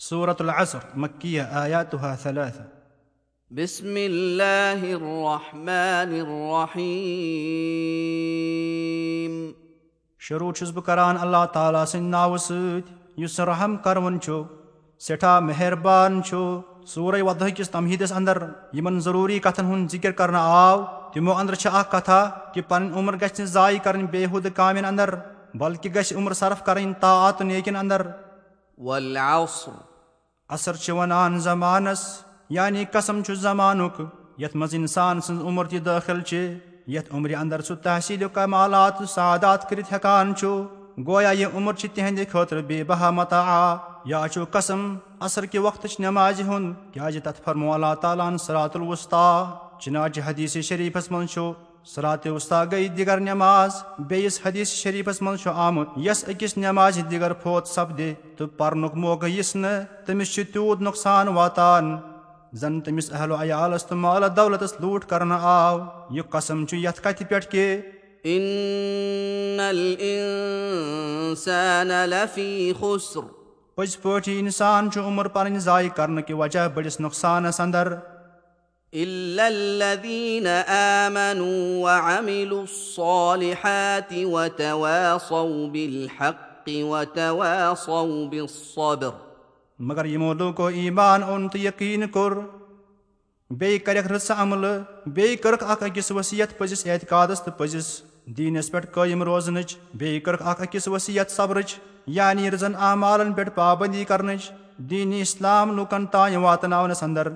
سورة العصر مكية آياتها ثلاثة بسم الله الرحمن الرحيم شروع چھُس بہٕ کران اللہ تعالیٰ سٕنٛدِ ناوٕ سۭتۍ یُس رحم کروُن چھُ سٮ۪ٹھاہ مہربان چھُ سورے ودہٕ کِس تمہیٖدس انٛدر یِمن ضروٗری کتھن ہُنٛد ذِکِر کرنہٕ آو تِمو انٛدر چھِ اکھ کتھا کہِ پنٕنۍ عُمر گژھِ نہٕ ضایہِ کرٕنۍ بے حُدٕ کامٮ۪ن انٛدر بلکہِ گژھِ عُمر صرف کرٕنۍ طاعت نیکٮ۪ن انٛدر اثر چھِ ونان زمانس یعنی قسم چھُ زمانُک یتھ منٛز انسان سٕنٛز عُمر تہِ دٲخِل چھِ یتھ عُمرِ انٛدر سُہ تحصیٖل کمالات سادات کٔرِتھ ہٮ۪کان چھُ گویا یہِ عُمر چھِ تِہنٛدِ خٲطرٕ بے بہا متا آ یا چھُ قسم اثر کہِ وقتٕچ نٮ۪مازِ ہُنٛد کیازِ تتھ فرمو اللہ تعالیٰ ہن صرات الوسطا چِناچہِ حدیٖث شریٖفس منٛز چھُ صرات وسطا گٔے دِگر نٮ۪ماز بیٚیِس حدیٖث شریٖفس منٛز چھُ آمُت یۄس أکِس نٮ۪مازِ دِگر فوت سپدِ تہٕ پرنُک موقعہٕ یِس نہٕ تٔمِس چھُ تیوٗت نۄقصان واتان زن تٔمِس اہلو عیالس تہٕ مالہٕ دولتس لوٗٹھ کرنہٕ آو یہِ قسم چھُ یتھ کتھِ پٮ۪ٹھ کہِ پٔزۍ پٲٹھۍ انسان چھُ عُمر پنٕنۍ ضایہِ کرنہٕ کہِ وجہ بٔڑِس نۄقصانس انٛدر مگر یِمو لوٗکو ایٖمان اوٚن تہٕ یقیٖن کوٚر بیٚیہِ کرکھ رٕژ عملہٕ بیٚیہِ کٔرٕکھ اکھ أکِس ؤسِیت پٔزِس اعتقادس تہٕ پٔزِس دیٖنس پٮ۪ٹھ قٲیِم روزنٕچ بیٚیہِ کٔرٕکھ اکھ أکِس ؤسِیت صبرٕچ یعنی رٕژن اعمالن پٮ۪ٹھ پابنٛدی کرنٕچ دیٖنی اسلام لُکن تانۍ واتناونس انٛدر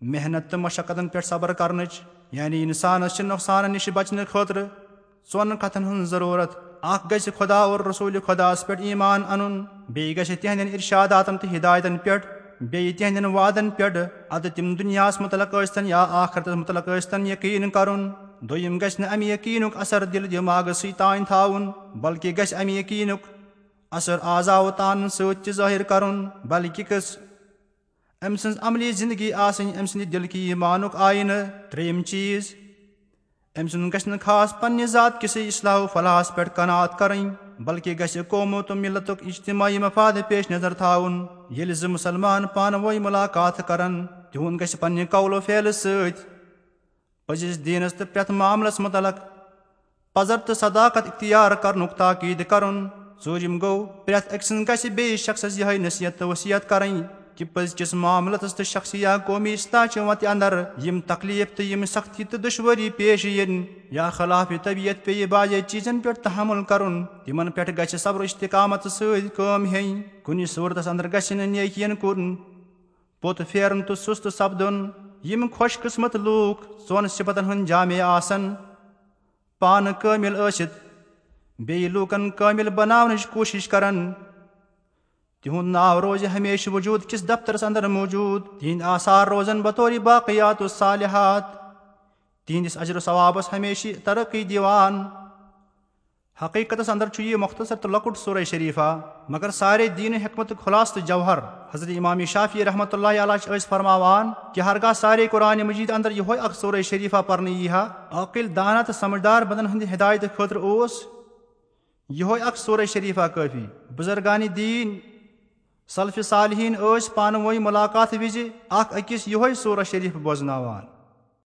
محنت تہٕ مشقتن پٮ۪ٹھ صبر کرنٕچ یعنی انسانس چھِ نۄقصانن نِش بچنہٕ خٲطرٕ ژۄن کتھن ہٕنٛز ضروٗرت اکھ گژھِ خۄدا اور رسوٗلہِ خۄداہس پٮ۪ٹھ ایٖمان انُن بیٚیہِ گژھِ تِہنٛدٮ۪ن ارشاداتن تہٕ ہِدایتن پٮ۪ٹھ بیٚیہِ تِہنٛدٮ۪ن وادن پٮ۪ٹھ ادٕ تِم دُنیاہس مُتعلق ٲسۍتن یا آخرتس مُتعلق ٲسۍتن یقیٖن کرُن دوٚیِم گژھِ نہٕ امہِ یقیٖنُک اثر دِلہٕ دٮ۪ماغسٕے تانۍ تھاوُن بلکہِ گژھِ امہِ یقیٖنُک اثر عزاو تانہٕ سۭتۍ تہِ ظٲہِر کرُن بلکہِ قٕص أمۍ سٕنٛز عملی زندگی آسٕنۍ أمۍ سٕنٛدِ دِلکی ایٖمانُک آینہٕ ترٛیٚیِم چیٖز أمۍ سُنٛد گژھِ نہٕ خاص پننہِ ذات کِسٕے اصلاح فلاحس پٮ۪ٹھ قنات کرٕنۍ بلکہِ گژھِ قومو تہٕ مِلتُک اجتمٲعی مفادٕ پیش نظر تھاوُن ییٚلہِ زٕ مُسلمان پانہٕ ؤنۍ مُلاقات کرن تِہُنٛد گژھِ پننہِ قولو پھیلہٕ سۭتۍ پٔزِس دیٖنس تہٕ پرٛٮ۪تھ معاملس مُتعلق پزر تہٕ صداقت اختیار کرنُک تاکیٖد کرُن ژوٗرِم گوٚو پرٛٮ۪تھ أکۍ سٕنٛز گژھِ بیٚیِس شخصس یِہے نصیحت تہٕ وصیت کرٕنۍ کہِ پٔزکِس معاملس تہٕ شخصی یا قومی اِصطاچہِ وتہِ انٛدر یِم تکلیٖف تہٕ یِم سختی تہٕ دُشوٲری پیش یِنۍ یا خلاف طبیعت پیٚیہِ باجے چیٖزن پٮ۪ٹھ تحمُل کرُن تِمن پٮ۪ٹھ گژھِ صبر اِشتِقامت سۭتۍ کٲم ہیٚنۍ کُنہِ صوٗرتس انٛدر گژھِ نہٕ نیکین کُن پوٚت پھیرُن تہٕ سُستہٕ سپدُن یِم خۄش قٕسمت لوٗکھ ژۄن صِفتن ہُنٛد جامع آسن پانہٕ قٲمِل ٲسِتھ بیٚیہِ لوٗکن قٲمِل بناونٕچ کوٗشِش کران تِہُنٛد ناو روزِ ہمیشہٕ وجوٗد کِس دفترس انٛدر موٗجوٗد تِہنٛدۍ آثار روزن بطور باقیات صالحات تِہنٛدِس اجرٕ ثوابس ہمیشہِ ترقی دِوان حقیٖقتس انٛدر چھُ یہِ مۄختصر تہٕ لۄکُٹ سورے شریٖفا مگر سارے دیٖنہٕ حٮ۪کمتُک خُلاصہٕ تہٕ جوہر حضرت امامی شافی رحمتُہ اللہ علیٰ چھِ ٲسۍ فرماوان کہِ ہرگاہ سارے قۄرانہِ مجیٖد انٛدر یِہوے اکھ سورے شریٖفا پرنہٕ یی ہا عقل دانا تہٕ سمجھدار بندن ہٕنٛدِ ہِدایتہٕ خٲطرٕ اوس یِہوے اکھ سورے شریٖفا کٲفی بُزرگانہِ دیٖن سلفہِ صالحیٖن ٲسۍ پانہٕ ؤنۍ مُلاقات وِزِ اکھ أکِس یِہوے صوٗرت شریٖف بوزناوان